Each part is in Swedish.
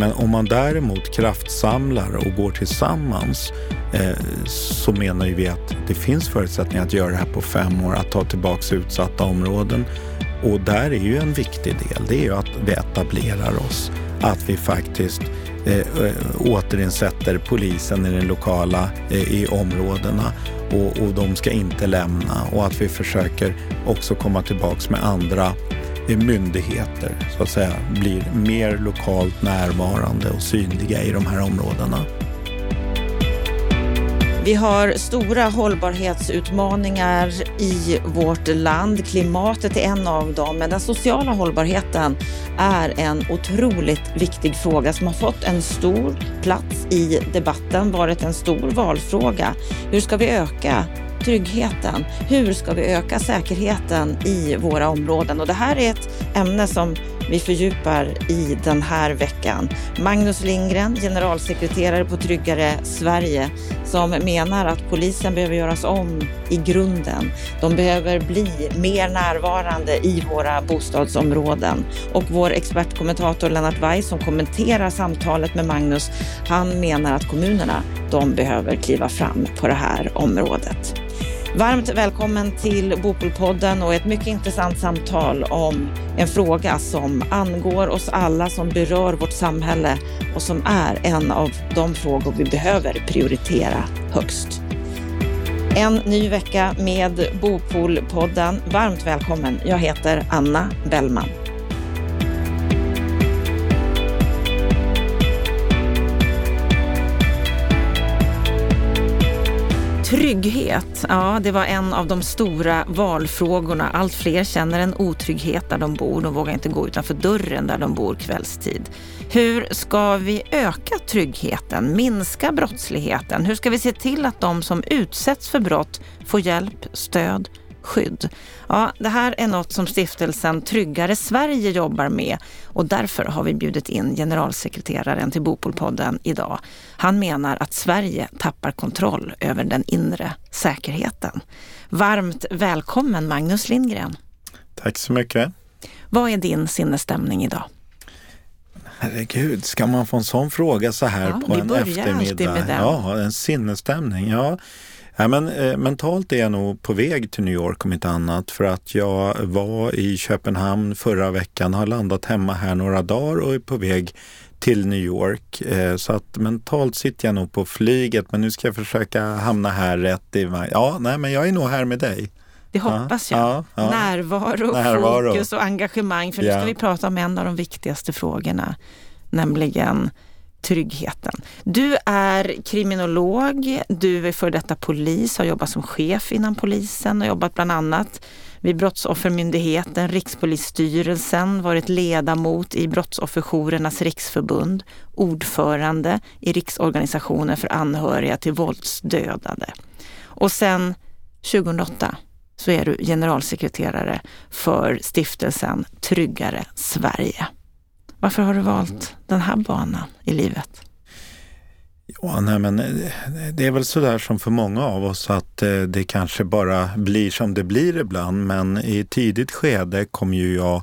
Men om man däremot kraftsamlar och går tillsammans eh, så menar ju vi att det finns förutsättningar att göra det här på fem år, att ta tillbaka utsatta områden. Och där är ju en viktig del, det är ju att vi etablerar oss, att vi faktiskt eh, eh återinsätter polisen i den lokala, eh, i områdena. Och, och de ska inte lämna. Och att vi försöker också komma tillbaks med andra myndigheter så att säga blir mer lokalt närvarande och synliga i de här områdena. Vi har stora hållbarhetsutmaningar i vårt land. Klimatet är en av dem, men den sociala hållbarheten är en otroligt viktig fråga som har fått en stor plats i debatten, varit en stor valfråga. Hur ska vi öka tryggheten? Hur ska vi öka säkerheten i våra områden? Och det här är ett ämne som vi fördjupar i den här veckan. Magnus Lindgren, generalsekreterare på Tryggare Sverige, som menar att polisen behöver göras om i grunden. De behöver bli mer närvarande i våra bostadsområden. Och vår expertkommentator Lennart Weiss som kommenterar samtalet med Magnus, han menar att kommunerna, de behöver kliva fram på det här området. Varmt välkommen till Bopolpodden och ett mycket intressant samtal om en fråga som angår oss alla, som berör vårt samhälle och som är en av de frågor vi behöver prioritera högst. En ny vecka med Bopolpodden. Varmt välkommen. Jag heter Anna Bellman. Trygghet, ja det var en av de stora valfrågorna. Allt fler känner en otrygghet där de bor. De vågar inte gå utanför dörren där de bor kvällstid. Hur ska vi öka tryggheten, minska brottsligheten? Hur ska vi se till att de som utsätts för brott får hjälp, stöd skydd. Ja, det här är något som stiftelsen Tryggare Sverige jobbar med och därför har vi bjudit in generalsekreteraren till Bopolpodden idag. Han menar att Sverige tappar kontroll över den inre säkerheten. Varmt välkommen Magnus Lindgren. Tack så mycket. Vad är din sinnesstämning idag? Herregud, ska man få en sån fråga så här ja, på en eftermiddag? Ja, en sinnesstämning. Ja, Ja, men, eh, mentalt är jag nog på väg till New York om inte annat för att jag var i Köpenhamn förra veckan, har landat hemma här några dagar och är på väg till New York. Eh, så att mentalt sitter jag nog på flyget men nu ska jag försöka hamna här rätt i Ja, nej men jag är nog här med dig. Det hoppas jag. Ja, ja. Närvaro, Närvaro, fokus och engagemang. För nu ska vi prata om en av de viktigaste frågorna, nämligen tryggheten. Du är kriminolog, du är före detta polis, har jobbat som chef inom polisen och jobbat bland annat vid Brottsoffermyndigheten, Rikspolisstyrelsen, varit ledamot i Brottsofferjourernas riksförbund, ordförande i Riksorganisationen för anhöriga till våldsdödade. Och sen 2008 så är du generalsekreterare för stiftelsen Tryggare Sverige. Varför har du valt den här banan i livet? Ja, nej, men eh, det är väl sådär som för många av oss att eh, det kanske bara blir som det blir ibland. Men i tidigt skede kom ju jag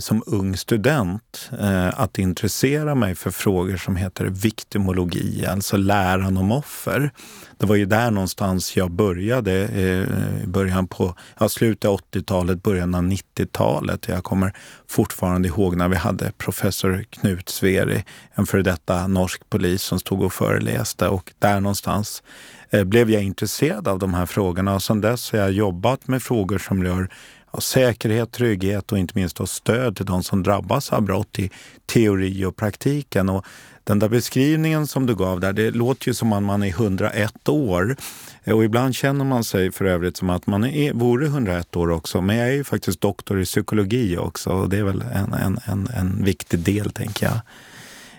som ung student eh, att intressera mig för frågor som heter viktimologi, alltså läran om offer. Det var ju där någonstans jag började, eh, början på ja, slutet av 80-talet, början av 90-talet. Jag kommer fortfarande ihåg när vi hade professor Knut Sveri, en före detta norsk polis som stod och föreläste och där någonstans eh, blev jag intresserad av de här frågorna och sedan dess har jag jobbat med frågor som rör av säkerhet, trygghet och inte minst av stöd till de som drabbas av brott i teori och praktiken. Och den där beskrivningen som du gav där, det låter ju som att man är 101 år. Eh, och ibland känner man sig för övrigt som att man är, vore 101 år också. Men jag är ju faktiskt doktor i psykologi också och det är väl en, en, en, en viktig del, tänker jag,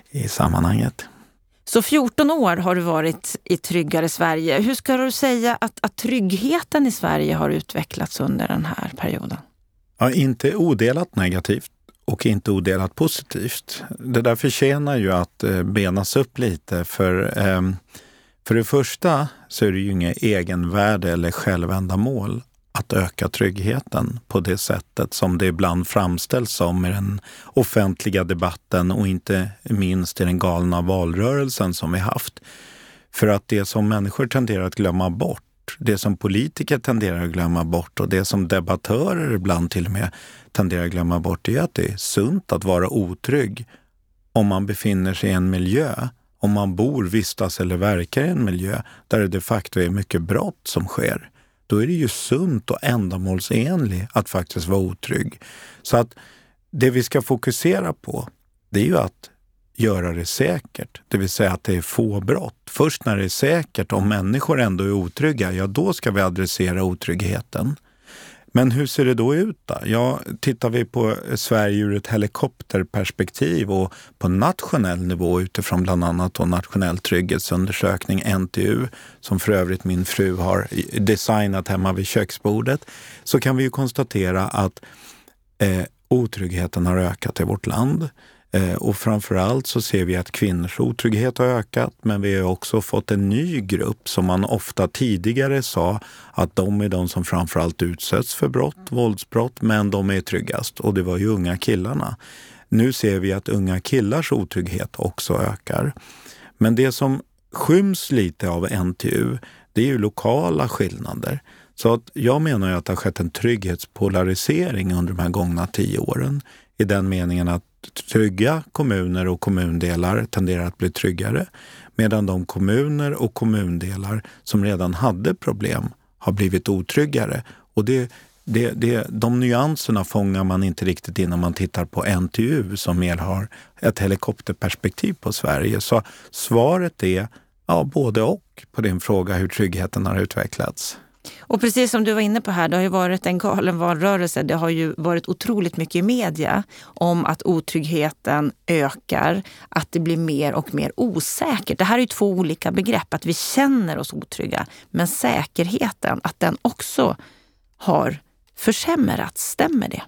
i sammanhanget. Så 14 år har du varit i Tryggare Sverige. Hur ska du säga att, att tryggheten i Sverige har utvecklats under den här perioden? Ja, inte odelat negativt och inte odelat positivt. Det där förtjänar ju att eh, benas upp lite för ehm, för det första så är det ju inget egenvärde eller självändamål att öka tryggheten på det sättet som det ibland framställs som i den offentliga debatten och inte minst i den galna valrörelsen som vi haft. För att det som människor tenderar att glömma bort, det som politiker tenderar att glömma bort och det som debattörer ibland till och med tenderar att glömma bort, det är att det är sunt att vara otrygg om man befinner sig i en miljö, om man bor, vistas eller verkar i en miljö där det de facto är mycket brott som sker då är det ju sunt och ändamålsenligt att faktiskt vara otrygg. Så att det vi ska fokusera på, det är ju att göra det säkert, det vill säga att det är få brott. Först när det är säkert, om människor ändå är otrygga, ja då ska vi adressera otryggheten. Men hur ser det då ut? Då? Ja, tittar vi på Sverige ur ett helikopterperspektiv och på nationell nivå utifrån bland annat då nationell trygghetsundersökning, NTU, som för övrigt min fru har designat hemma vid köksbordet, så kan vi ju konstatera att eh, otryggheten har ökat i vårt land. Eh, och framför allt så ser vi att kvinnors otrygghet har ökat, men vi har också fått en ny grupp som man ofta tidigare sa att de är de som framför allt utsätts för brott, våldsbrott, men de är tryggast. Och det var ju unga killarna. Nu ser vi att unga killars otrygghet också ökar. Men det som skyms lite av NTU, det är ju lokala skillnader. Så att jag menar att det har skett en trygghetspolarisering under de här gångna tio åren i den meningen att trygga kommuner och kommundelar tenderar att bli tryggare medan de kommuner och kommundelar som redan hade problem har blivit otryggare. Och det, det, det, de nyanserna fångar man inte riktigt in när man tittar på NTU som mer har ett helikopterperspektiv på Sverige. Så svaret är ja, både och på din fråga hur tryggheten har utvecklats. Och precis som du var inne på här, det har ju varit en galen valrörelse. Det har ju varit otroligt mycket i media om att otryggheten ökar, att det blir mer och mer osäkert. Det här är ju två olika begrepp, att vi känner oss otrygga. Men säkerheten, att den också har försämrats. Stämmer det?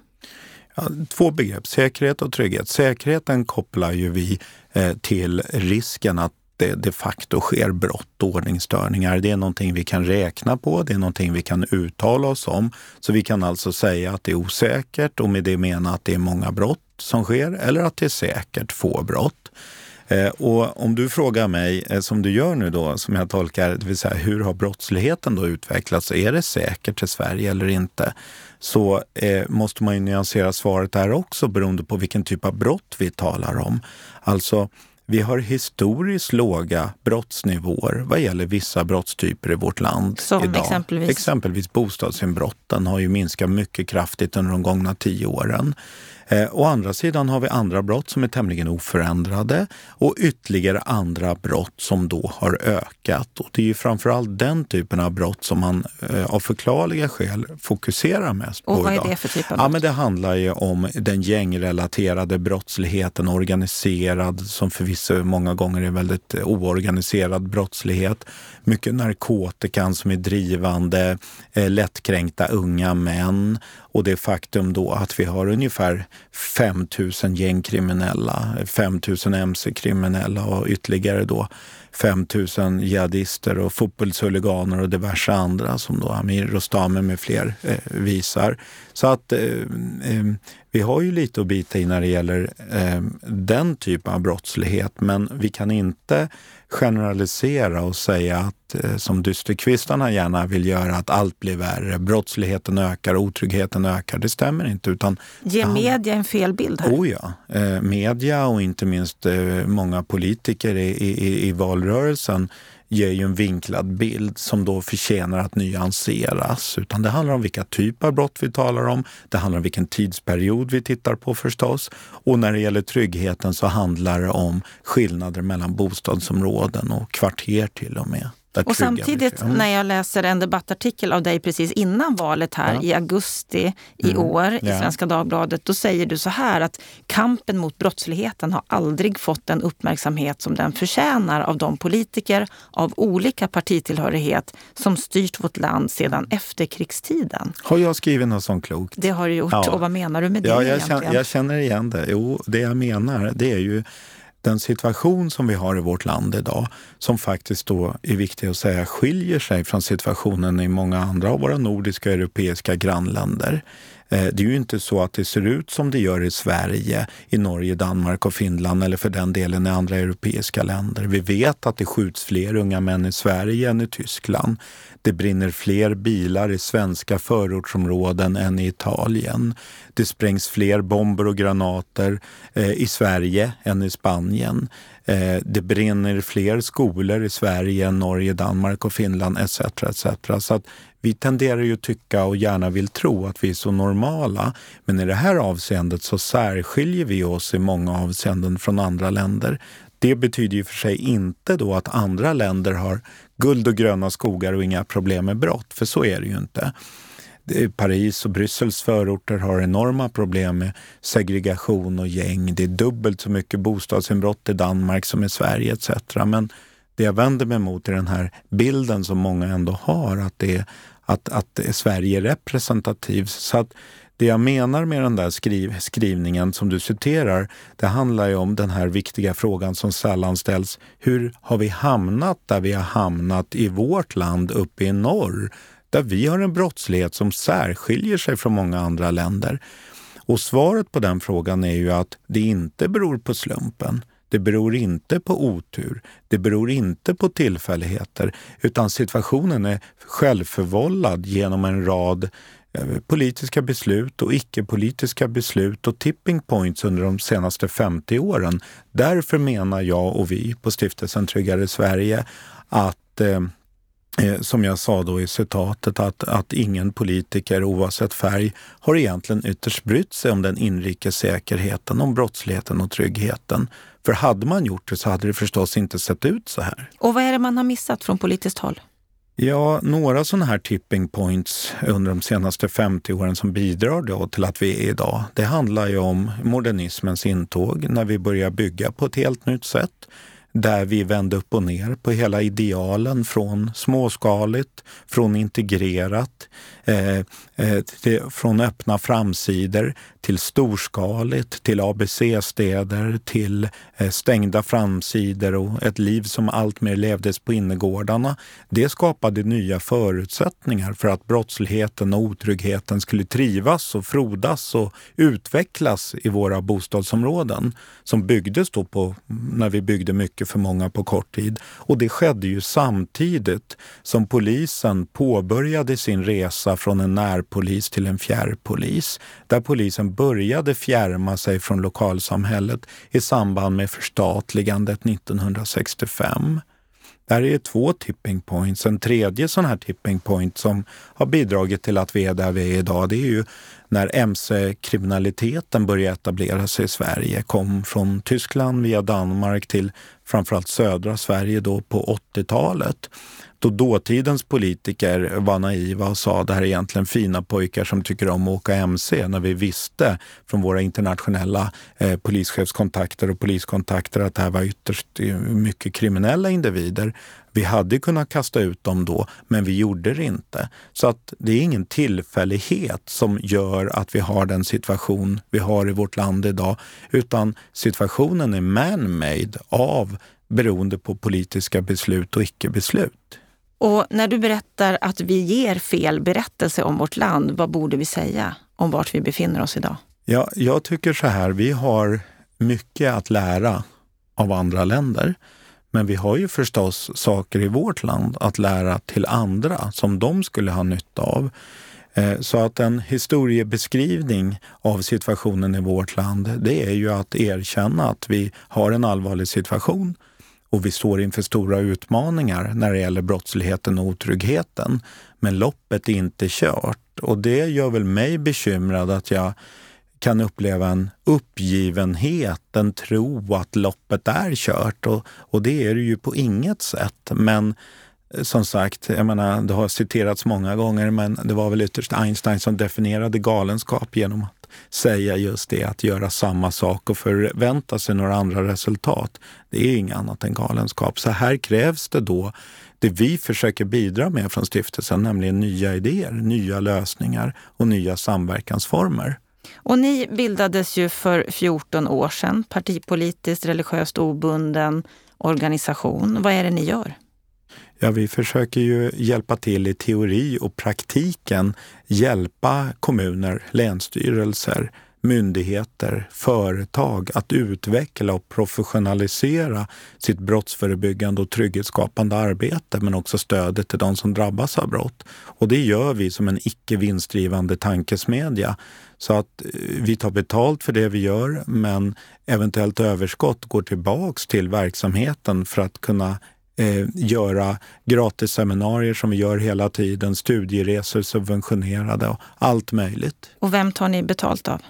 Ja, två begrepp, säkerhet och trygghet. Säkerheten kopplar ju vi eh, till risken att det de facto sker brott och ordningsstörningar. Det är någonting vi kan räkna på, det är någonting vi kan uttala oss om. Så vi kan alltså säga att det är osäkert och med det mena att det är många brott som sker eller att det är säkert få brott. Eh, och om du frågar mig, eh, som du gör nu då, som jag tolkar, det vill säga hur har brottsligheten då utvecklats? Är det säkert i Sverige eller inte? Så eh, måste man ju nyansera svaret där också beroende på vilken typ av brott vi talar om. Alltså, vi har historiskt låga brottsnivåer vad gäller vissa brottstyper i vårt land Som idag. exempelvis? Exempelvis bostadsinbrotten har ju minskat mycket kraftigt under de gångna tio åren. Eh, å andra sidan har vi andra brott som är tämligen oförändrade och ytterligare andra brott som då har ökat. Och det är ju framförallt den typen av brott som man eh, av förklarliga skäl fokuserar mest på Och vad idag. är det för typ av brott? Ja, men det handlar ju om den gängrelaterade brottsligheten, organiserad, som förvisso många gånger är väldigt oorganiserad brottslighet. Mycket narkotikan som är drivande, eh, lättkränkta unga män och det faktum då att vi har ungefär 5 000 gängkriminella, 5 000 mc-kriminella och ytterligare då 5 000 jihadister och fotbollshuliganer och diverse andra som då Amir Rostami med fler eh, visar. Så att eh, eh, vi har ju lite att bita i när det gäller eh, den typen av brottslighet, men vi kan inte generalisera och säga att, eh, som dysterkvistarna gärna vill göra, att allt blir värre. Brottsligheten ökar, otryggheten ökar. Det stämmer inte. Utan, Ger media en fel bild här? Oh ja. Eh, media och inte minst eh, många politiker i, i, i valrörelsen ger ju en vinklad bild som då förtjänar att nyanseras. Utan det handlar om vilka typer av brott vi talar om. Det handlar om vilken tidsperiod vi tittar på förstås. Och när det gäller tryggheten så handlar det om skillnader mellan bostadsområden och kvarter till och med. Och samtidigt mm. när jag läser en debattartikel av dig precis innan valet här ja. i augusti i mm. år i. Svenska Dagbladet, då säger du så här att kampen mot brottsligheten har aldrig fått den uppmärksamhet som den förtjänar av de politiker av olika partitillhörighet som styrt vårt land sedan efterkrigstiden. Har jag skrivit något sånt klokt? Det har du gjort. Ja. Och vad menar du med det ja, jag egentligen? Känner, jag känner igen det. Jo, det jag menar det är ju den situation som vi har i vårt land idag, som faktiskt då är viktigt att säga skiljer sig från situationen i många andra av våra nordiska och europeiska grannländer. Eh, det är ju inte så att det ser ut som det gör i Sverige, i Norge, Danmark och Finland eller för den delen i andra europeiska länder. Vi vet att det skjuts fler unga män i Sverige än i Tyskland. Det brinner fler bilar i svenska förortsområden än i Italien. Det sprängs fler bomber och granater eh, i Sverige än i Spanien. Eh, det brinner fler skolor i Sverige Norge, Danmark och Finland etc. etc. Så att vi tenderar ju att tycka och gärna vill tro att vi är så normala. Men i det här avseendet så särskiljer vi oss i många avseenden från andra länder. Det betyder ju för sig inte då att andra länder har guld och gröna skogar och inga problem med brott, för så är det ju inte. Paris och Bryssels förorter har enorma problem med segregation och gäng. Det är dubbelt så mycket bostadsinbrott i Danmark som i Sverige etc. Men det jag vänder mig mot är den här bilden som många ändå har, att, det, att, att Sverige är representativt. Så att det jag menar med den där skriv, skrivningen som du citerar, det handlar ju om den här viktiga frågan som sällan ställs. Hur har vi hamnat där vi har hamnat i vårt land uppe i norr? Där vi har en brottslighet som särskiljer sig från många andra länder. Och svaret på den frågan är ju att det inte beror på slumpen. Det beror inte på otur, det beror inte på tillfälligheter, utan situationen är självförvållad genom en rad eh, politiska beslut och icke-politiska beslut och tipping points under de senaste 50 åren. Därför menar jag och vi på Stiftelsen Tryggare Sverige att eh, som jag sa då i citatet, att, att ingen politiker oavsett färg har egentligen ytterst brytt sig om den inrikes säkerheten, om brottsligheten och tryggheten. För hade man gjort det så hade det förstås inte sett ut så här. Och vad är det man har missat från politiskt håll? Ja, några sådana här tipping points under de senaste 50 åren som bidrar då till att vi är idag. Det handlar ju om modernismens intåg när vi börjar bygga på ett helt nytt sätt där vi vände upp och ner på hela idealen från småskaligt, från integrerat, eh, eh, till, från öppna framsidor till storskaligt, till ABC-städer, till eh, stängda framsidor och ett liv som alltmer levdes på innergårdarna. Det skapade nya förutsättningar för att brottsligheten och otryggheten skulle trivas och frodas och utvecklas i våra bostadsområden som byggdes då på, när vi byggde mycket för många på kort tid. Och det skedde ju samtidigt som polisen påbörjade sin resa från en närpolis till en fjärrpolis, där polisen började fjärma sig från lokalsamhället i samband med förstatligandet 1965. Där är två tipping points. En tredje sån här tipping point som har bidragit till att vi är där vi är idag, det är ju när mc-kriminaliteten började etablera sig i Sverige. Kom från Tyskland via Danmark till framförallt södra Sverige då på 80-talet då dåtidens politiker var naiva och sa att det här är egentligen fina pojkar som tycker om att åka MC, när vi visste från våra internationella eh, polischefskontakter och poliskontakter att det här var ytterst eh, mycket kriminella individer. Vi hade kunnat kasta ut dem då, men vi gjorde det inte. Så att det är ingen tillfällighet som gör att vi har den situation vi har i vårt land idag, utan situationen är man-made av beroende på politiska beslut och icke-beslut. Och när du berättar att vi ger fel berättelse om vårt land, vad borde vi säga om vart vi befinner oss idag? Ja, jag tycker så här, vi har mycket att lära av andra länder. Men vi har ju förstås saker i vårt land att lära till andra som de skulle ha nytta av. Eh, så att en historiebeskrivning av situationen i vårt land, det är ju att erkänna att vi har en allvarlig situation och vi står inför stora utmaningar när det gäller brottsligheten och otryggheten. Men loppet är inte kört och det gör väl mig bekymrad att jag kan uppleva en uppgivenhet, en tro att loppet är kört och, och det är det ju på inget sätt. Men eh, som sagt, jag menar, det har citerats många gånger, men det var väl ytterst Einstein som definierade galenskap genom att säga just det, att göra samma sak och förvänta sig några andra resultat. Det är inget annat än galenskap. Så här krävs det då det vi försöker bidra med från stiftelsen, nämligen nya idéer, nya lösningar och nya samverkansformer. Och ni bildades ju för 14 år sedan, partipolitiskt, religiöst obunden organisation. Vad är det ni gör? Ja, vi försöker ju hjälpa till i teori och praktiken, hjälpa kommuner, länsstyrelser, myndigheter, företag att utveckla och professionalisera sitt brottsförebyggande och trygghetsskapande arbete men också stödet till de som drabbas av brott. Och det gör vi som en icke vinstdrivande tankesmedja. Så att eh, vi tar betalt för det vi gör men eventuellt överskott går tillbaks till verksamheten för att kunna eh, göra gratisseminarier som vi gör hela tiden, studieresor subventionerade och allt möjligt. Och vem tar ni betalt av?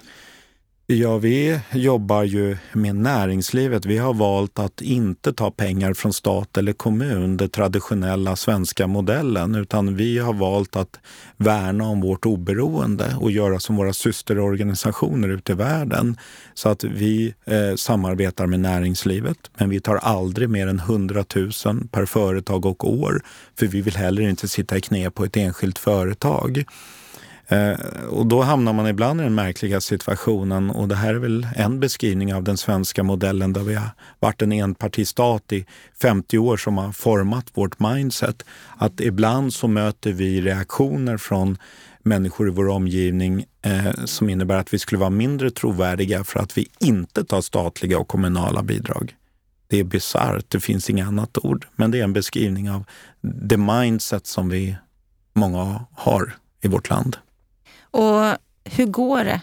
Ja, vi jobbar ju med näringslivet. Vi har valt att inte ta pengar från stat eller kommun, den traditionella svenska modellen, utan vi har valt att värna om vårt oberoende och göra som våra systerorganisationer ute i världen. Så att vi eh, samarbetar med näringslivet, men vi tar aldrig mer än 100 000 per företag och år, för vi vill heller inte sitta i knä på ett enskilt företag. Eh, och då hamnar man ibland i den märkliga situationen och det här är väl en beskrivning av den svenska modellen där vi har varit en enpartistat i 50 år som har format vårt mindset. Att ibland så möter vi reaktioner från människor i vår omgivning eh, som innebär att vi skulle vara mindre trovärdiga för att vi inte tar statliga och kommunala bidrag. Det är bisarrt, det finns inget annat ord. Men det är en beskrivning av det mindset som vi många har i vårt land. Och hur går det?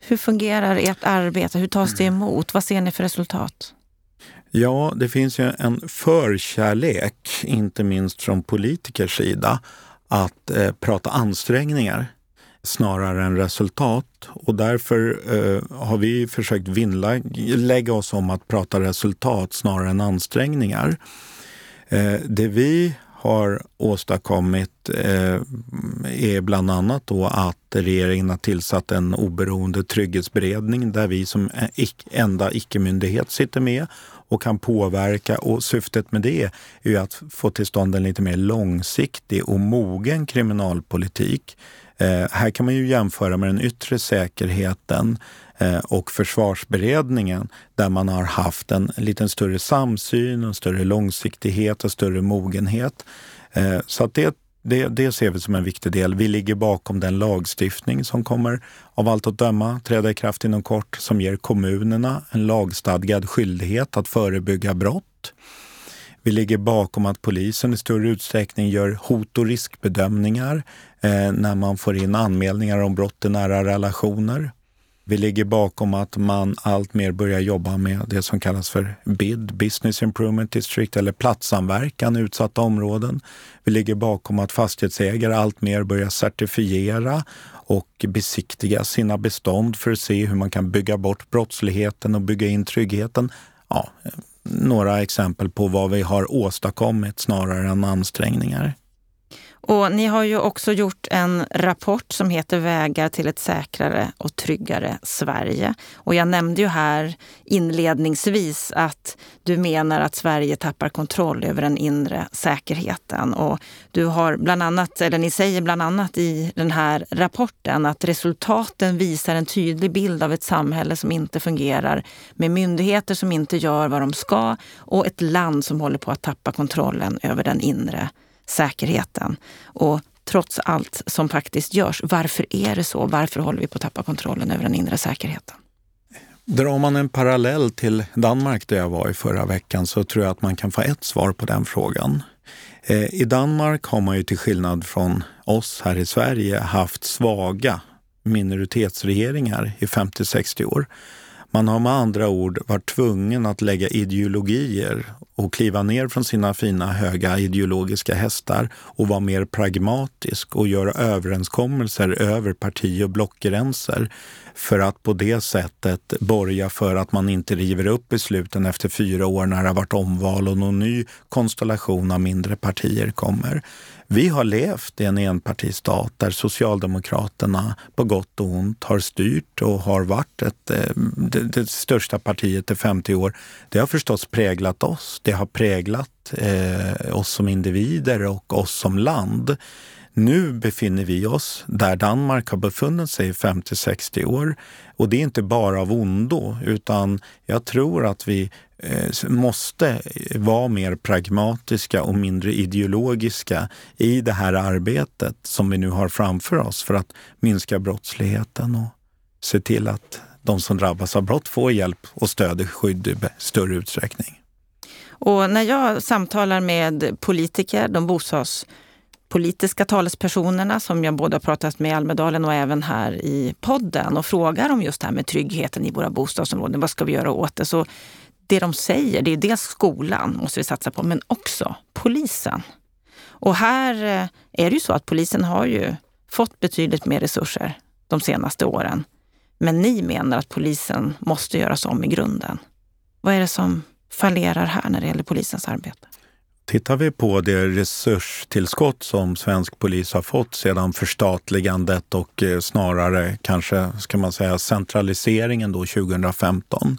Hur fungerar ert arbete? Hur tas det emot? Vad ser ni för resultat? Ja, det finns ju en förkärlek, inte minst från politikers sida, att eh, prata ansträngningar snarare än resultat. Och därför eh, har vi försökt vinnlägga oss om att prata resultat snarare än ansträngningar. Eh, det vi har åstadkommit eh, är bland annat då att regeringen har tillsatt en oberoende trygghetsberedning där vi som enda icke-myndighet sitter med och kan påverka. Och syftet med det är att få till stånd en lite mer långsiktig och mogen kriminalpolitik. Eh, här kan man ju jämföra med den yttre säkerheten Eh, och försvarsberedningen där man har haft en lite större samsyn, en större långsiktighet och större mogenhet. Eh, så att det, det, det ser vi som en viktig del. Vi ligger bakom den lagstiftning som kommer av allt att döma träda i kraft inom kort som ger kommunerna en lagstadgad skyldighet att förebygga brott. Vi ligger bakom att polisen i större utsträckning gör hot och riskbedömningar eh, när man får in anmälningar om brott i nära relationer. Vi ligger bakom att man allt mer börjar jobba med det som kallas för BID, Business Improvement District, eller platssamverkan i utsatta områden. Vi ligger bakom att fastighetsägare allt mer börjar certifiera och besiktiga sina bestånd för att se hur man kan bygga bort brottsligheten och bygga in tryggheten. Ja, några exempel på vad vi har åstadkommit snarare än ansträngningar. Och ni har ju också gjort en rapport som heter Vägar till ett säkrare och tryggare Sverige. Och jag nämnde ju här inledningsvis att du menar att Sverige tappar kontroll över den inre säkerheten. Och du har bland annat, eller ni säger bland annat i den här rapporten att resultaten visar en tydlig bild av ett samhälle som inte fungerar med myndigheter som inte gör vad de ska och ett land som håller på att tappa kontrollen över den inre säkerheten. Och trots allt som faktiskt görs, varför är det så? Varför håller vi på att tappa kontrollen över den inre säkerheten? Drar man en parallell till Danmark där jag var i förra veckan så tror jag att man kan få ett svar på den frågan. Eh, I Danmark har man ju till skillnad från oss här i Sverige haft svaga minoritetsregeringar i 50-60 år. Man har med andra ord varit tvungen att lägga ideologier och kliva ner från sina fina höga ideologiska hästar och vara mer pragmatisk och göra överenskommelser över parti och blockgränser för att på det sättet borga för att man inte river upp besluten efter fyra år när det har varit omval och någon ny konstellation av mindre partier kommer. Vi har levt i en enpartistat där Socialdemokraterna på gott och ont har styrt och har varit ett, eh, det, det största partiet i 50 år. Det har förstås präglat oss. Det har präglat eh, oss som individer och oss som land. Nu befinner vi oss där Danmark har befunnit sig i 50-60 år. Och det är inte bara av ondo, utan jag tror att vi eh, måste vara mer pragmatiska och mindre ideologiska i det här arbetet som vi nu har framför oss för att minska brottsligheten och se till att de som drabbas av brott får hjälp och stöd och skydd i större utsträckning. Och när jag samtalar med politiker, de bostads politiska talespersonerna som jag både har pratat med i Almedalen och även här i podden och frågar om just det här med tryggheten i våra bostadsområden. Vad ska vi göra åt det? Så det de säger, det är dels skolan måste vi satsa på, men också polisen. Och här eh, är det ju så att polisen har ju fått betydligt mer resurser de senaste åren. Men ni menar att polisen måste göras om i grunden. Vad är det som fallerar här när det gäller polisens arbete? Tittar vi på det resurstillskott som svensk polis har fått sedan förstatligandet och eh, snarare kanske ska man säga centraliseringen då 2015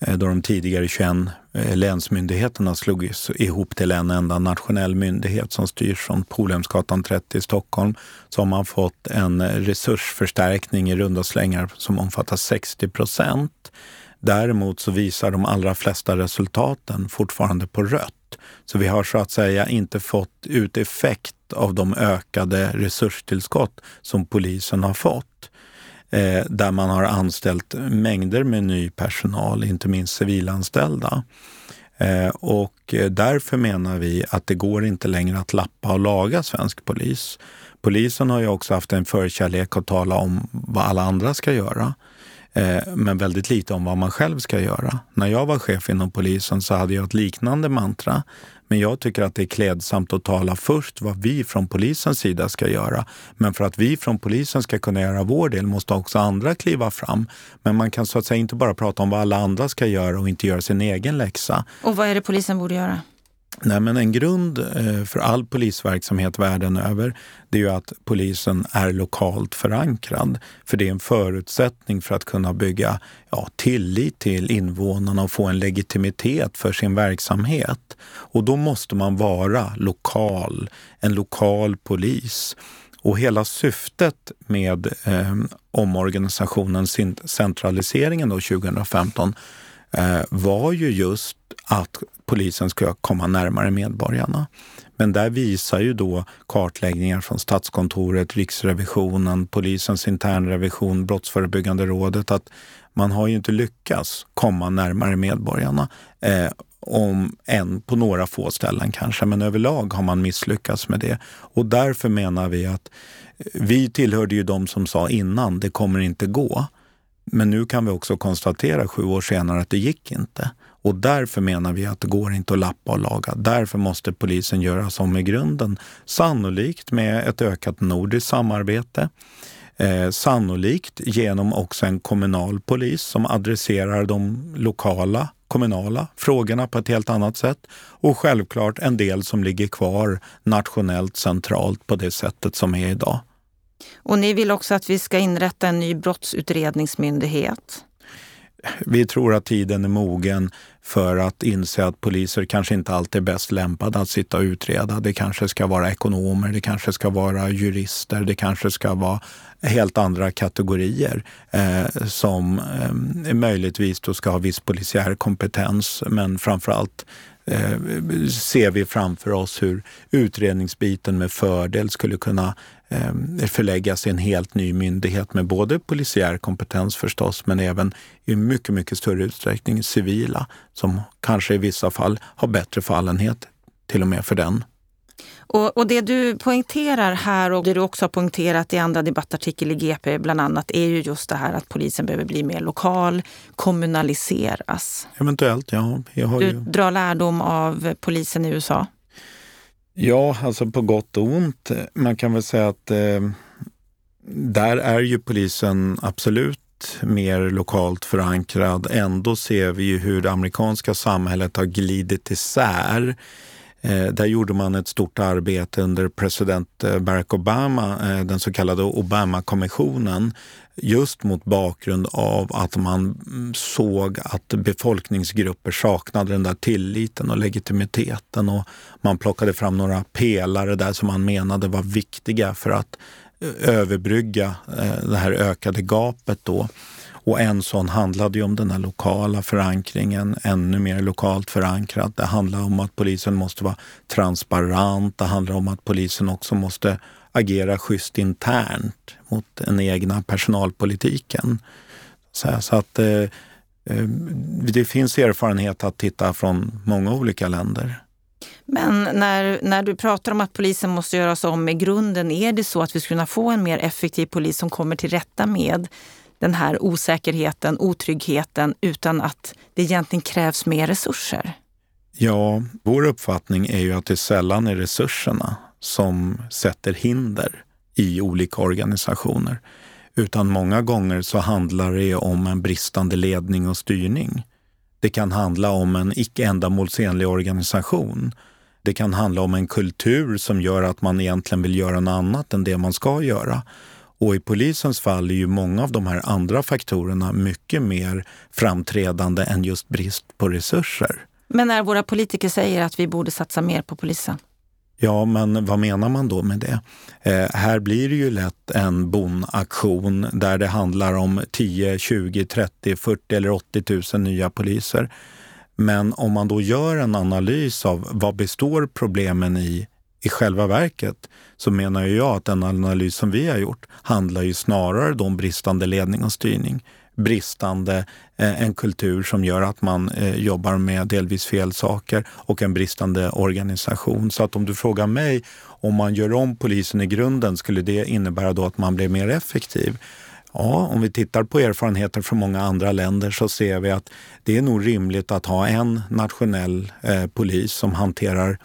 eh, då de tidigare 21 eh, länsmyndigheterna slogs ihop till en enda nationell myndighet som styrs från Polhemsgatan 30 i Stockholm, så har man fått en resursförstärkning i runda slängar som omfattar 60 procent. Däremot så visar de allra flesta resultaten fortfarande på rött. Så vi har så att säga inte fått ut effekt av de ökade resurstillskott som polisen har fått. Eh, där man har anställt mängder med ny personal, inte minst civilanställda. Eh, och eh, därför menar vi att det går inte längre att lappa och laga svensk polis. Polisen har ju också haft en förkärlek att tala om vad alla andra ska göra. Eh, men väldigt lite om vad man själv ska göra. När jag var chef inom polisen så hade jag ett liknande mantra. Men jag tycker att det är klädsamt att tala först vad vi från polisens sida ska göra. Men för att vi från polisen ska kunna göra vår del måste också andra kliva fram. Men man kan så att säga inte bara prata om vad alla andra ska göra och inte göra sin egen läxa. Och vad är det polisen borde göra? Nej, men en grund eh, för all polisverksamhet världen över det är ju att polisen är lokalt förankrad. För det är en förutsättning för att kunna bygga ja, tillit till invånarna och få en legitimitet för sin verksamhet. Och då måste man vara lokal, en lokal polis. Och hela syftet med eh, omorganisationen, centraliseringen då 2015 Eh, var ju just att polisen ska komma närmare medborgarna. Men där visar ju då kartläggningar från Statskontoret, Riksrevisionen, polisens internrevision, Brottsförebyggande rådet att man har ju inte lyckats komma närmare medborgarna. Eh, om än på några få ställen kanske, men överlag har man misslyckats med det. Och därför menar vi att eh, vi tillhörde ju de som sa innan, det kommer inte gå. Men nu kan vi också konstatera sju år senare att det gick inte. Och därför menar vi att det går inte att lappa och laga. Därför måste polisen göras om i grunden. Sannolikt med ett ökat nordiskt samarbete. Eh, sannolikt genom också en kommunal polis som adresserar de lokala kommunala frågorna på ett helt annat sätt. Och självklart en del som ligger kvar nationellt centralt på det sättet som är idag. Och ni vill också att vi ska inrätta en ny brottsutredningsmyndighet vi tror att tiden är mogen för att inse att poliser kanske inte alltid är bäst lämpade att sitta och utreda. Det kanske ska vara ekonomer, det kanske ska vara jurister, det kanske ska vara helt andra kategorier eh, som eh, möjligtvis då ska ha viss polisiär kompetens men framför allt eh, ser vi framför oss hur utredningsbiten med fördel skulle kunna förläggas i en helt ny myndighet med både polisiär kompetens förstås, men även i mycket, mycket större utsträckning civila som kanske i vissa fall har bättre fallenhet till och med för den. Och, och, det du poängterar här och det du också har poängterat i andra debattartikel i GP bland annat är ju just det här att polisen behöver bli mer lokal, kommunaliseras. Eventuellt, ja. du ju... drar lärdom av polisen i USA? Ja, alltså på gott och ont. Man kan väl säga att eh, där är ju polisen absolut mer lokalt förankrad. Ändå ser vi ju hur det amerikanska samhället har glidit isär Eh, Eh, där gjorde man ett stort arbete under president eh, Barack Obama, eh, den så kallade Obama-kommissionen, just mot bakgrund av att man mm, såg att befolkningsgrupper saknade den där tilliten och legitimiteten. Och man plockade fram några pelare där som man menade var viktiga för att eh, överbrygga det här ökade gapet. Då. Och en sån handlade ju om den här lokala förankringen, ännu mer lokalt förankrad. Det handlar om att polisen måste vara transparent. Det handlar om att polisen också måste agera schysst internt mot den egna personalpolitiken. Så, att eh, eh, det finns erfarenhet att titta från många olika länder. Men när, när du pratar om att polisen måste göras om i grunden, är det så att vi skulle kunna få en mer effektiv polis som kommer till rätta med den här osäkerheten, otryggheten utan att det egentligen krävs mer resurser? Ja, vår uppfattning är ju att det sällan är resurserna som sätter hinder i olika organisationer. Utan många gånger så handlar det om en bristande ledning och styrning. Det kan handla om en icke ändamålsenlig organisation. Det kan handla om en kultur som gör att man egentligen vill göra något annat än det man ska göra. Och i polisens fall är ju många av de här andra faktorerna mycket mer framträdande än just brist på resurser. Men när våra politiker säger att vi borde satsa mer på polisen? Ja, men vad menar man då med det? Eh, här blir det ju lätt en bonaktion där det handlar om 10, 20, 30, 40 eller 80 000 nya poliser. Men om man då gör en analys av vad består problemen i i själva verket så menar jag att den analys som vi har gjort handlar ju snarare om bristande ledning och styrning. Bristande, eh, en kultur som gör att man eh, jobbar med delvis fel saker och en bristande organisation. Så att om du frågar mig om man gör om polisen i grunden, skulle det innebära då att man blir mer effektiv? Ja, om vi tittar på erfarenheter från många andra länder så ser vi att det är nog rimligt att ha en nationell eh, polis som hanterar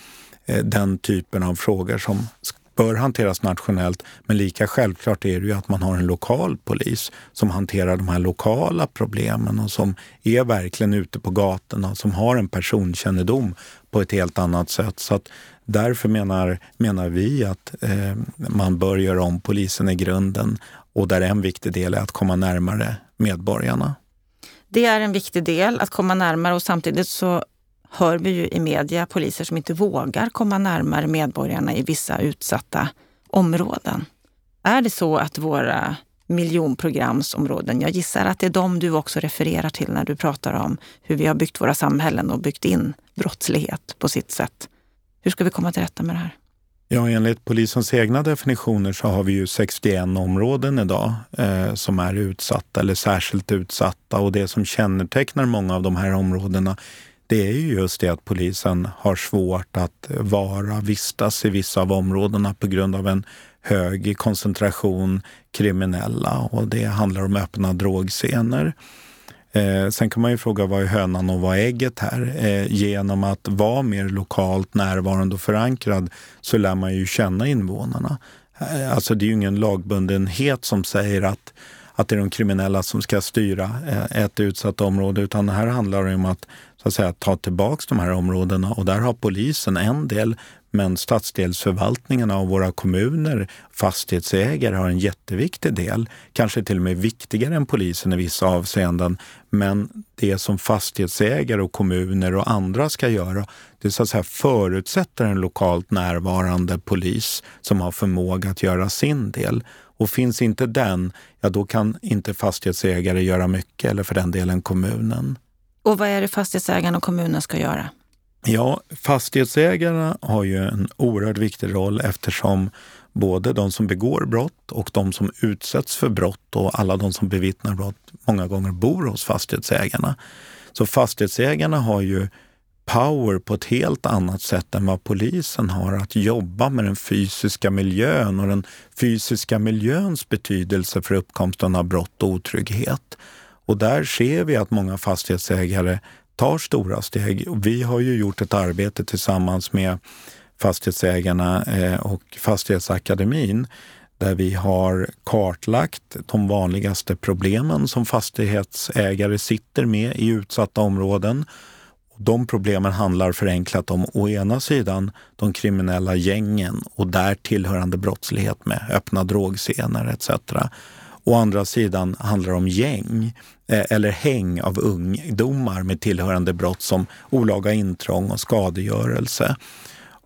Eh, den typen av frågor som bör hanteras nationellt. Men lika självklart är det ju att man har en lokal polis som hanterar de här lokala problemen och som är verkligen ute på gatorna, som har en personkännedom på ett helt annat sätt. Så att därför menar, menar vi att eh, man bör göra om polisen i grunden och där en viktig del är att komma närmare medborgarna. Det är en viktig del att komma närmare och samtidigt så hör vi ju i media poliser som inte vågar komma närmare medborgarna i vissa utsatta områden. Är det så att våra miljonprogramsområden, jag gissar att det är de du också refererar till när du pratar om hur vi har byggt våra samhällen och byggt in brottslighet på sitt sätt. Hur ska vi komma till rätta med det här? Ja, enligt polisens egna definitioner så har vi ju 61 områden idag eh, som är utsatta eller särskilt utsatta. Och det som kännetecknar många av de här områdena det är ju just det att polisen har svårt att vara, vistas i vissa av områdena på grund av en hög koncentration kriminella och det handlar om öppna drogscener. Eh, sen kan man ju fråga vad är hönan och vad är ägget här? Eh, genom att vara mer lokalt närvarande och förankrad så lär man ju känna invånarna. Eh, alltså det är ju ingen lagbundenhet som säger att att det är de kriminella som ska styra eh, ett utsatt område, utan här handlar det om att, så att säga, ta tillbaka de här områdena och där har polisen en del, men stadsdelsförvaltningarna och våra kommuner, fastighetsägare har en jätteviktig del, kanske till och med viktigare än polisen i vissa avseenden. Men det som fastighetsägare och kommuner och andra ska göra, det så att säga förutsätter en lokalt närvarande polis som har förmåga att göra sin del. Och finns inte den, ja då kan inte fastighetsägare göra mycket, eller för den delen kommunen. Och vad är det fastighetsägarna och kommunen ska göra? Ja, fastighetsägarna har ju en oerhört viktig roll eftersom både de som begår brott och de som utsätts för brott och alla de som bevittnar brott många gånger bor hos fastighetsägarna. Så fastighetsägarna har ju power på ett helt annat sätt än vad polisen har att jobba med den fysiska miljön och den fysiska miljöns betydelse för uppkomsten av brott och otrygghet. Och där ser vi att många fastighetsägare tar stora steg. Vi har ju gjort ett arbete tillsammans med Fastighetsägarna eh, och Fastighetsakademin där vi har kartlagt de vanligaste problemen som fastighetsägare sitter med i utsatta områden de problemen handlar förenklat om å ena sidan de kriminella gängen och där tillhörande brottslighet med öppna drogscener etc. Å andra sidan handlar det om gäng eh, eller häng av ungdomar med tillhörande brott som olaga intrång och skadegörelse.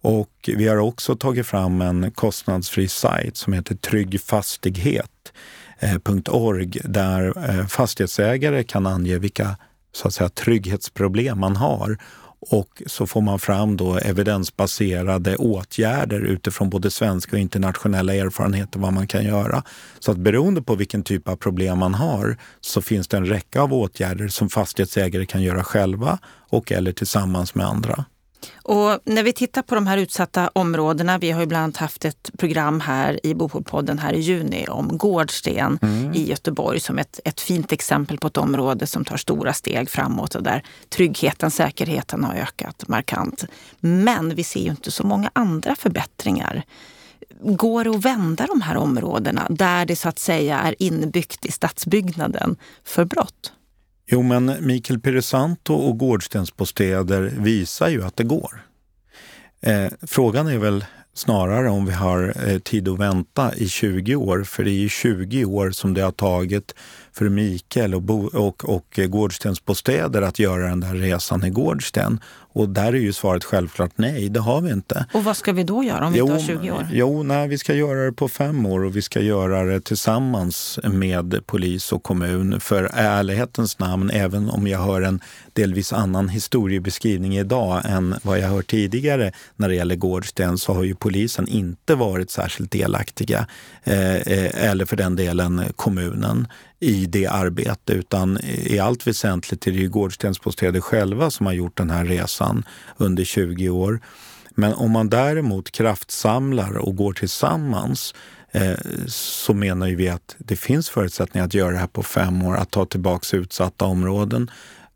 Och vi har också tagit fram en kostnadsfri sajt som heter tryggfastighet.org eh, där eh, fastighetsägare kan ange vilka så att säga, trygghetsproblem man har och så får man fram då evidensbaserade åtgärder utifrån både svenska och internationella erfarenheter vad man kan göra. Så att beroende på vilken typ av problem man har så finns det en räcka av åtgärder som fastighetsägare kan göra själva och eller tillsammans med andra. Och när vi tittar på de här utsatta områdena, vi har ju bland annat haft ett program här i Bopolpodden här i juni om Gårdsten mm. i Göteborg som ett, ett fint exempel på ett område som tar stora steg framåt och där tryggheten, säkerheten har ökat markant. Men vi ser ju inte så många andra förbättringar. Går det att vända de här områdena där det så att säga är inbyggt i stadsbyggnaden för brott? Jo, men Mikael Piresanto och Gårdstensbostäder visar ju att det går. Eh, frågan är väl snarare om vi har eh, tid att vänta i 20 år, för det är ju 20 år som det har tagit för Mikael och, Bo och, och Gårdstensbostäder att göra den där resan i Gårdsten. Och där är ju svaret självklart nej, det har vi inte. Och vad ska vi då göra om vi jo, inte har 20 år? Jo, nej, vi ska göra det på fem år och vi ska göra det tillsammans med polis och kommun. För ärlighetens namn, även om jag hör en delvis annan historiebeskrivning idag än vad jag hört tidigare när det gäller Gårdsten, så har ju polisen inte varit särskilt delaktiga. Eh, eh eller för den delen kommunen i det arbetet utan i allt väsentligt är det ju Gårdstensbostäder själva som har gjort den här resan under 20 år. Men om man däremot kraftsamlar och går tillsammans eh, så menar vi att det finns förutsättningar att göra det här på fem år, att ta tillbaka utsatta områden.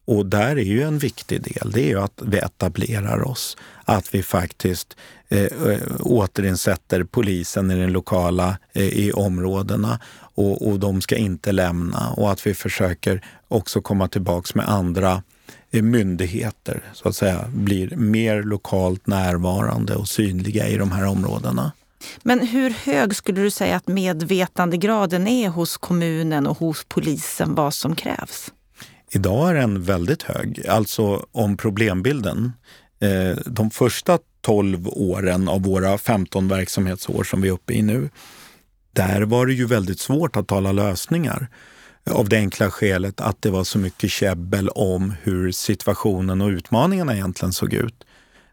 Och där är ju en viktig del, det är ju att vi etablerar oss. Att vi faktiskt eh, eh, återinsätter polisen i den lokala, eh, i områdena och, och de ska inte lämna och att vi försöker också komma tillbaks med andra eh, myndigheter, så att säga, blir mer lokalt närvarande och synliga i de här områdena. Men hur hög skulle du säga att medvetandegraden är hos kommunen och hos polisen vad som krävs? Idag är den väldigt hög, alltså om problembilden. Eh, de första 12 åren av våra 15 verksamhetsår som vi är uppe i nu där var det ju väldigt svårt att tala lösningar. Av det enkla skälet att det var så mycket käbbel om hur situationen och utmaningarna egentligen såg ut.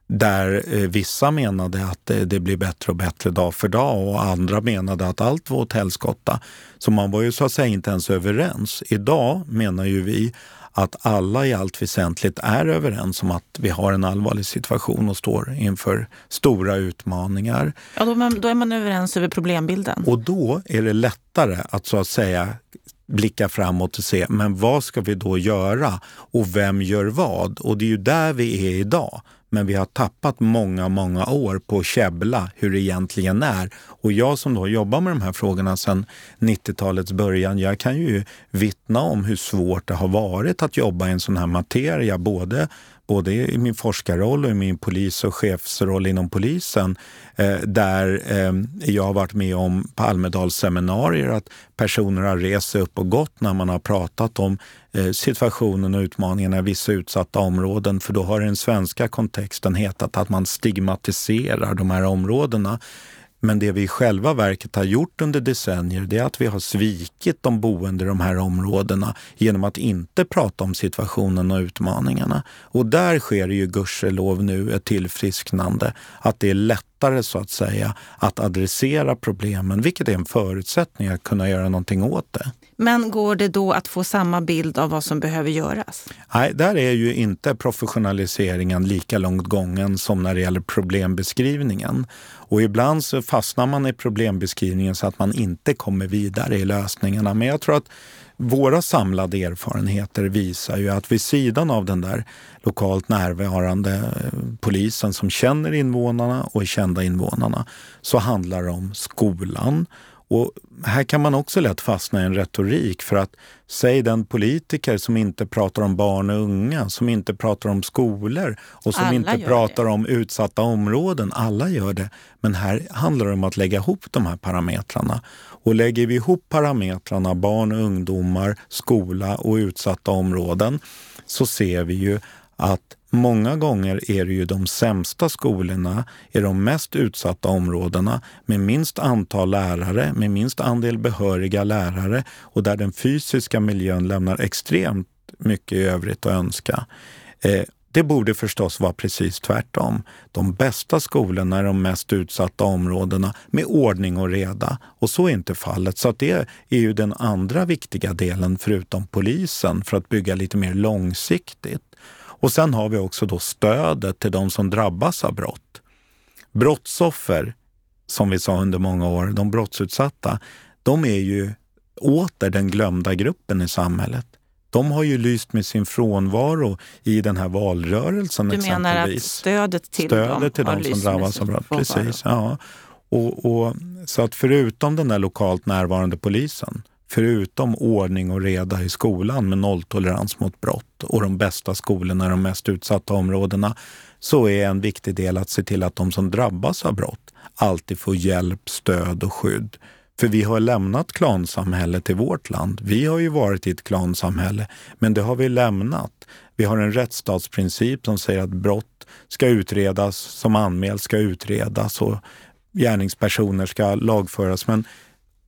Där eh, vissa menade att det, det blir bättre och bättre dag för dag och andra menade att allt var åt helskotta. Så man var ju så att säga inte ens överens. Idag menar ju vi att alla i allt väsentligt är överens om att vi har en allvarlig situation och står inför stora utmaningar. Ja, då, man, då är man överens över problembilden. Och då är det lättare att så att säga blicka framåt och se, men vad ska vi då göra och vem gör vad? Och det är ju där vi är idag. Men vi har tappat många, många år på att käbbla hur det egentligen är. Och jag som då jobbar med de här frågorna sedan 90-talets början, jag kan ju vittna om hur svårt det har varit att jobba i en sån här materia, både både i min forskarroll och i min polis och chefsroll inom polisen, eh, där eh, jag har varit med om på Almedalsseminarier att personer har rest sig upp och gått när man har pratat om eh, situationen och utmaningarna i vissa utsatta områden. För då har den svenska kontexten hetat att man stigmatiserar de här områdena. Men det vi i själva verket har gjort under decennier det är att vi har svikit de boende i de här områdena genom att inte prata om situationen och utmaningarna. Och där sker det ju gudskelov nu ett tillfrisknande. Att det är lättare så att säga att adressera problemen, vilket är en förutsättning att kunna göra någonting åt det. Men går det då att få samma bild av vad som behöver göras? Nej, där är ju inte professionaliseringen lika långt gången som när det gäller problembeskrivningen. Och ibland så fastnar man i problembeskrivningen så att man inte kommer vidare i lösningarna. Men jag tror att våra samlade erfarenheter visar ju att vid sidan av den där lokalt närvarande eh, polisen som känner invånarna och är kända invånarna så handlar det om skolan och här kan man också lätt fastna i en retorik för att säg den politiker som inte pratar om barn och unga, som inte pratar om skolor och som alla inte pratar det. om utsatta områden. Alla gör det. Men här handlar det om att lägga ihop de här parametrarna. Och lägger vi ihop parametrarna barn och ungdomar, skola och utsatta områden så ser vi ju att många gånger är det ju de sämsta skolorna i de mest utsatta områdena med minst antal lärare, med minst andel behöriga lärare och där den fysiska miljön lämnar extremt mycket i övrigt att önska. Eh, det borde förstås vara precis tvärtom. De bästa skolorna är de mest utsatta områdena med ordning och reda. Och så är inte fallet. Så det är ju den andra viktiga delen förutom polisen för att bygga lite mer långsiktigt. Och sen har vi också då stödet till de som drabbas av brott. Brottsoffer, som vi sa under många år, de brottsutsatta, de är ju åter den glömda gruppen i samhället. De har ju lyst med sin frånvaro i den här valrörelsen. Du menar att stödet till stödet dem till har de som drabbas av brott? Precis, ja. Och, och, så att förutom den där lokalt närvarande polisen förutom ordning och reda i skolan med nolltolerans mot brott och de bästa skolorna i de mest utsatta områdena, så är en viktig del att se till att de som drabbas av brott alltid får hjälp, stöd och skydd. För vi har lämnat klansamhället i vårt land. Vi har ju varit i ett klansamhälle, men det har vi lämnat. Vi har en rättsstatsprincip som säger att brott ska utredas, som anmäls ska utredas och gärningspersoner ska lagföras. Men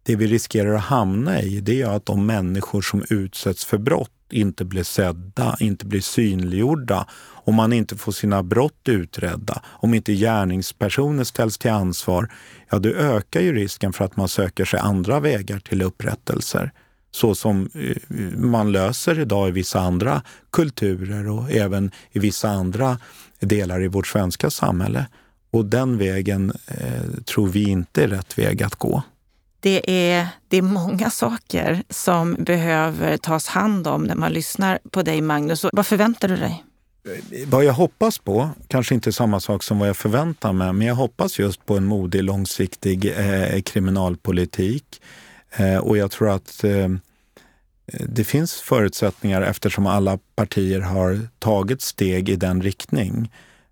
det vi riskerar att hamna i det är att de människor som utsätts för brott inte blir sedda, inte blir synliggjorda, om man inte får sina brott utredda, om inte gärningspersoner ställs till ansvar, ja då ökar ju risken för att man söker sig andra vägar till upprättelser. Så som eh, man löser idag i vissa andra kulturer och även i vissa andra delar i vårt svenska samhälle. Och den vägen eh, tror vi inte är rätt väg att gå det är, det är många saker som behöver tas hand om när man lyssnar på dig, Magnus. Vad förväntar du dig? Vad jag hoppas på, kanske inte samma sak som vad jag förväntar mig, men jag hoppas just på en modig, långsiktig eh, kriminalpolitik. Eh, och jag tror att eh, det finns förutsättningar eftersom alla partier har tagit steg i den riktning.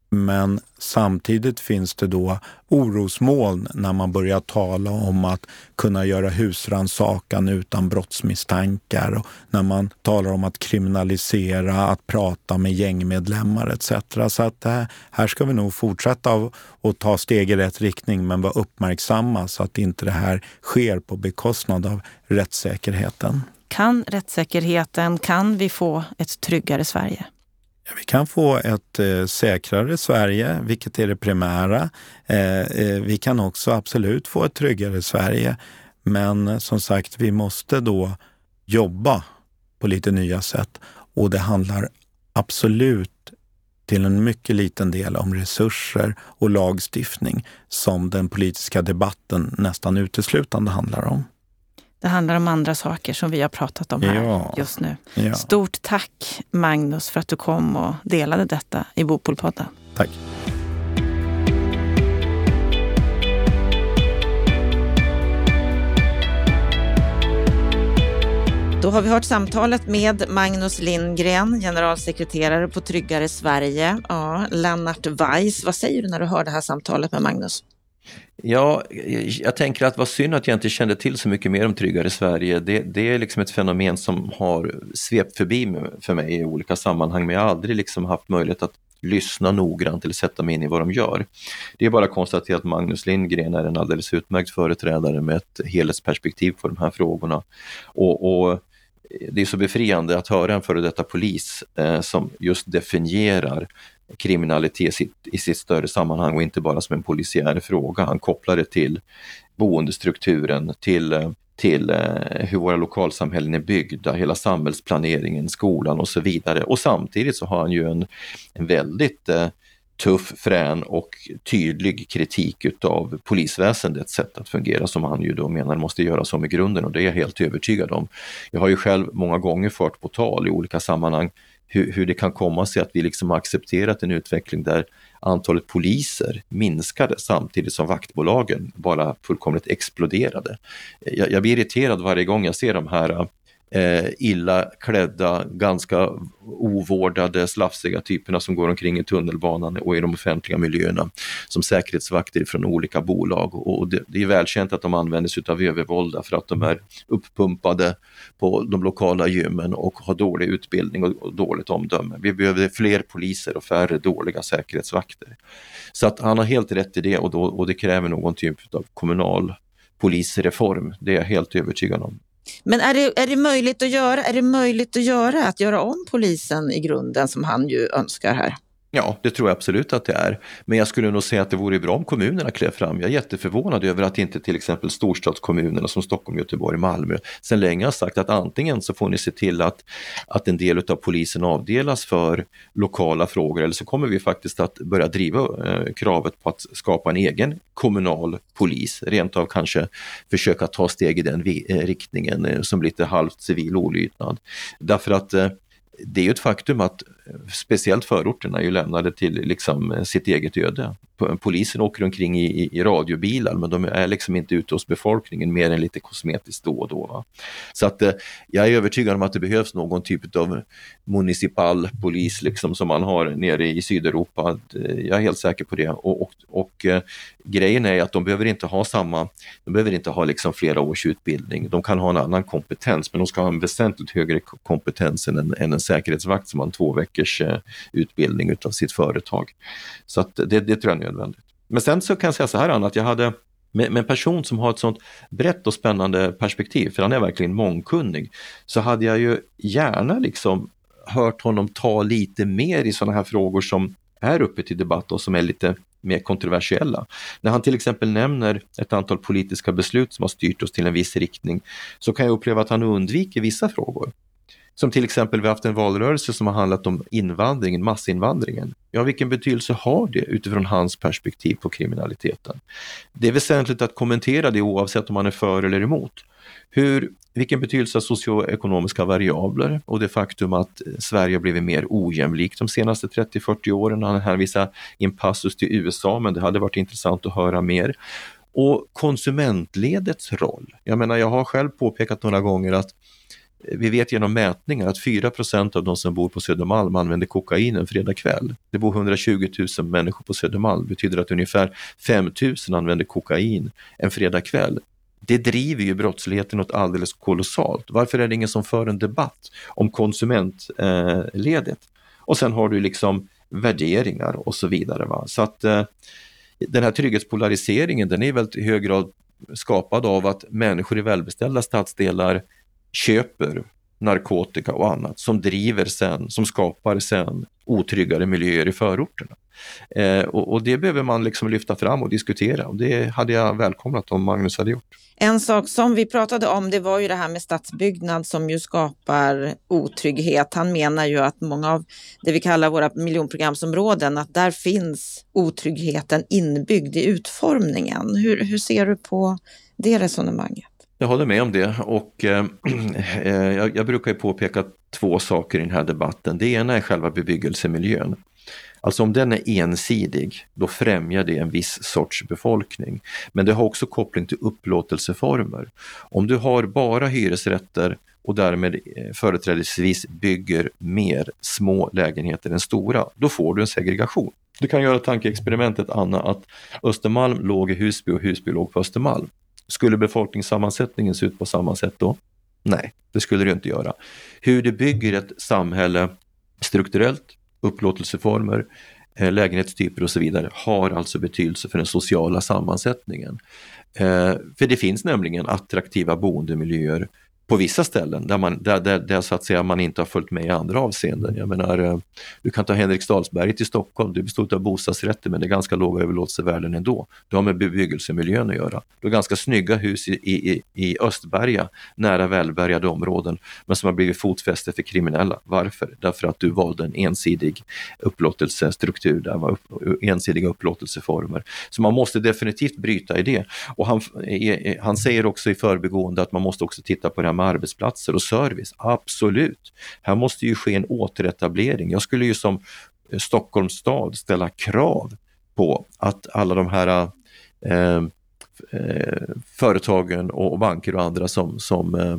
Men samtidigt finns det då orosmoln när man börjar tala om att kunna göra husrannsakan utan brottsmisstankar och när man talar om att kriminalisera, att prata med gängmedlemmar etc. Så att här, här ska vi nog fortsätta att ta steg i rätt riktning men vara uppmärksamma så att inte det här sker på bekostnad av rättssäkerheten. Kan rättssäkerheten, kan vi få ett tryggare Sverige? Vi kan få ett eh, säkrare Sverige, vilket är det primära. Eh, eh, vi kan också absolut få ett tryggare Sverige. Men eh, som sagt, vi måste då jobba på lite nya sätt. Och det handlar absolut till en mycket liten del om resurser och lagstiftning som den politiska debatten nästan uteslutande handlar om. Det handlar om andra saker som vi har pratat om här ja. just nu. Ja. Stort tack Magnus för att du kom och delade detta i Bopolpodden. Tack. Då har vi hört samtalet med Magnus Lindgren, generalsekreterare på Tryggare Sverige. Ja, Lennart Weiss, vad säger du när du hör det här samtalet med Magnus? Ja, jag tänker att vad synd att jag inte kände till så mycket mer om Tryggare Sverige. Det, det är liksom ett fenomen som har svept förbi för mig i olika sammanhang, men jag har aldrig liksom haft möjlighet att lyssna noggrant eller sätta mig in i vad de gör. Det är bara att konstatera att Magnus Lindgren är en alldeles utmärkt företrädare med ett helhetsperspektiv på de här frågorna. Och, och det är så befriande att höra en före detta polis eh, som just definierar kriminalitet i sitt större sammanhang och inte bara som en polisiär fråga. Han kopplar det till boendestrukturen, till, till eh, hur våra lokalsamhällen är byggda, hela samhällsplaneringen, skolan och så vidare. Och samtidigt så har han ju en, en väldigt eh, tuff, frän och tydlig kritik utav polisväsendets sätt att fungera som han ju då menar måste göras om i grunden och det är jag helt övertygad om. Jag har ju själv många gånger fört på tal i olika sammanhang hur, hur det kan komma sig att vi liksom accepterat en utveckling där antalet poliser minskade samtidigt som vaktbolagen bara fullkomligt exploderade. Jag, jag blir irriterad varje gång jag ser de här eh, illa klädda, ganska ovårdade, slafsiga typerna som går omkring i tunnelbanan och i de offentliga miljöerna som säkerhetsvakter från olika bolag. Och det, det är välkänt att de använder sig av övervåld för att de är uppumpade på de lokala gymmen och har dålig utbildning och, och dåligt omdöme. Vi behöver fler poliser och färre dåliga säkerhetsvakter. Så att han har helt rätt i det och, då, och det kräver någon typ av kommunal polisreform. Det är jag helt övertygad om. Men är det, är det möjligt att göra? Är det möjligt att göra, att göra om polisen i grunden som han ju önskar här? Ja, det tror jag absolut att det är. Men jag skulle nog säga att det vore bra om kommunerna klev fram. Jag är jätteförvånad över att inte till exempel storstadskommunerna som Stockholm, Göteborg, Malmö sedan länge har sagt att antingen så får ni se till att, att en del av polisen avdelas för lokala frågor eller så kommer vi faktiskt att börja driva eh, kravet på att skapa en egen kommunal polis, rent av kanske försöka ta steg i den eh, riktningen eh, som lite halvt civil olydnad. Därför att eh, det är ju ett faktum att speciellt förorterna är ju lämnade till liksom eh, sitt eget öde. Polisen åker omkring i, i radiobilar men de är liksom inte ute hos befolkningen mer än lite kosmetiskt då och då. Va? Så att eh, jag är övertygad om att det behövs någon typ av municipal polis liksom som man har nere i Sydeuropa. Eh, jag är helt säker på det och, och, och eh, grejen är att de behöver inte ha samma, de behöver inte ha liksom flera års utbildning. De kan ha en annan kompetens men de ska ha en väsentligt högre kompetens än en, än en säkerhetsvakt som har en två veckors eh, utbildning utav sitt företag. Så att det, det tror jag är nödvändigt. Men sen så kan jag säga så här Anna, att jag hade med, med en person som har ett sånt brett och spännande perspektiv, för han är verkligen mångkunnig, så hade jag ju gärna liksom hört honom ta lite mer i sådana här frågor som är uppe till debatt och som är lite mer kontroversiella. När han till exempel nämner ett antal politiska beslut som har styrt oss till en viss riktning så kan jag uppleva att han undviker vissa frågor. Som till exempel, vi har haft en valrörelse som har handlat om invandringen, massinvandringen. Ja, vilken betydelse har det utifrån hans perspektiv på kriminaliteten? Det är väsentligt att kommentera det oavsett om man är för eller emot. Hur, vilken betydelse har socioekonomiska variabler och det faktum att Sverige har blivit mer ojämlikt de senaste 30-40 åren. Han hänvisar i en passus till USA, men det hade varit intressant att höra mer. Och konsumentledets roll. Jag menar, jag har själv påpekat några gånger att vi vet genom mätningar att 4% av de som bor på Södermalm använder kokain en fredag kväll. Det bor 120 000 människor på Södermalm, det betyder att ungefär 5 000 använder kokain en fredag kväll. Det driver ju brottsligheten något alldeles kolossalt. Varför är det ingen som för en debatt om konsumentledet? Och sen har du liksom värderingar och så vidare. Va? Så att eh, den här trygghetspolariseringen den är väldigt i hög grad skapad av att människor i välbeställda stadsdelar köper narkotika och annat som driver sen, som skapar sen otryggare miljöer i förorterna. Eh, och, och, det behöver man liksom lyfta fram och diskutera och det hade jag välkomnat om Magnus hade gjort. En sak som vi pratade om det var ju det här med stadsbyggnad som ju skapar otrygghet. Han menar ju att många av det vi kallar våra miljonprogramsområden, att där finns otryggheten inbyggd i utformningen. Hur, hur ser du på det resonemanget? Jag håller med om det och eh, eh, jag, jag, brukar ju påpeka två saker i den här debatten. Det ena är själva bebyggelsemiljön. Alltså om den är ensidig, då främjar det en viss sorts befolkning. Men det har också koppling till upplåtelseformer. Om du har bara hyresrätter och därmed eh, företrädesvis bygger mer små lägenheter än stora, då får du en segregation. Du kan göra tankeexperimentet Anna att Östermalm låg i Husby och Husby låg på Östermalm. Skulle befolkningssammansättningen se ut på samma sätt då? Nej, det skulle det inte göra. Hur du bygger ett samhälle strukturellt, upplåtelseformer, eh, lägenhetstyper och så vidare har alltså betydelse för den sociala sammansättningen. Eh, för det finns nämligen attraktiva boendemiljöer på vissa ställen där, man, där, där, där så att säga man inte har följt med i andra avseenden. Jag menar, eh, du kan ta Henriksdalsberget i Stockholm, det består av bostadsrätter men det är ganska låga överlåtelsevärden ändå. Det har med bebyggelsemiljön att göra. Du har ganska snygga hus i, i, i Östberga, nära välbärgade områden, men som har blivit fotfäste för kriminella. Varför? Därför att du valde en ensidig upplåtelsestruktur, där var upp, ensidiga upplåtelseformer. Så man måste definitivt bryta i det. Och han, han säger också i förbigående att man måste också titta på det här med arbetsplatser och service. Absolut. Här måste ju ske en återetablering. Jag skulle ju som eh, Stockholms stad ställa krav på att alla de här eh, eh, företagen och banker och andra som, som eh,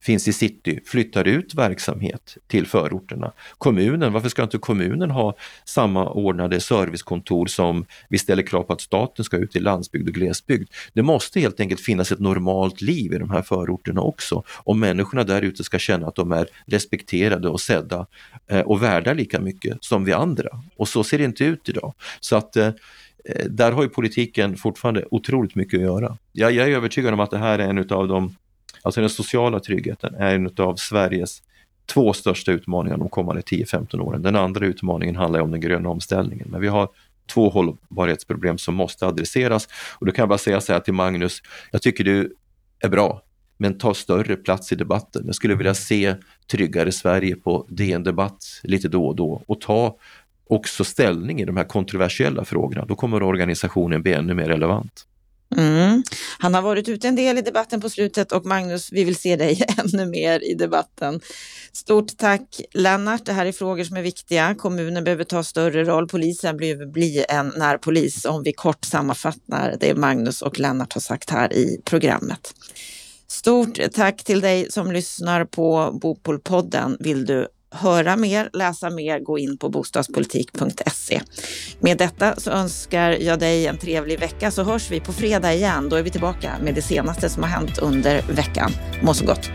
finns i city flyttar ut verksamhet till förorterna. Kommunen, varför ska inte kommunen ha samma ordnade servicekontor som vi ställer krav på att staten ska ut i landsbygd och glesbygd? Det måste helt enkelt finnas ett normalt liv i de här förorterna också om människorna där ute ska känna att de är respekterade och sedda eh, och värda lika mycket som vi andra. Och så ser det inte ut idag. Så att eh, där har ju politiken fortfarande otroligt mycket att göra. Jag, jag är övertygad om att det här är en av de Alltså den sociala tryggheten är en av Sveriges två största utmaningar de kommande 10-15 åren. Den andra utmaningen handlar om den gröna omställningen. Men vi har två hållbarhetsproblem som måste adresseras. Och då kan jag bara säga så här till Magnus, jag tycker du är bra, men ta större plats i debatten. Jag skulle vilja se Tryggare Sverige på DN Debatt lite då och då och ta också ställning i de här kontroversiella frågorna. Då kommer organisationen bli ännu mer relevant. Mm. Han har varit ute en del i debatten på slutet och Magnus, vi vill se dig ännu mer i debatten. Stort tack Lennart. Det här är frågor som är viktiga. Kommunen behöver ta större roll. Polisen behöver bli en närpolis om vi kort sammanfattar det Magnus och Lennart har sagt här i programmet. Stort tack till dig som lyssnar på Bopolpodden. Vill du höra mer, läsa mer, gå in på bostadspolitik.se. Med detta så önskar jag dig en trevlig vecka så hörs vi på fredag igen. Då är vi tillbaka med det senaste som har hänt under veckan. Må så gott!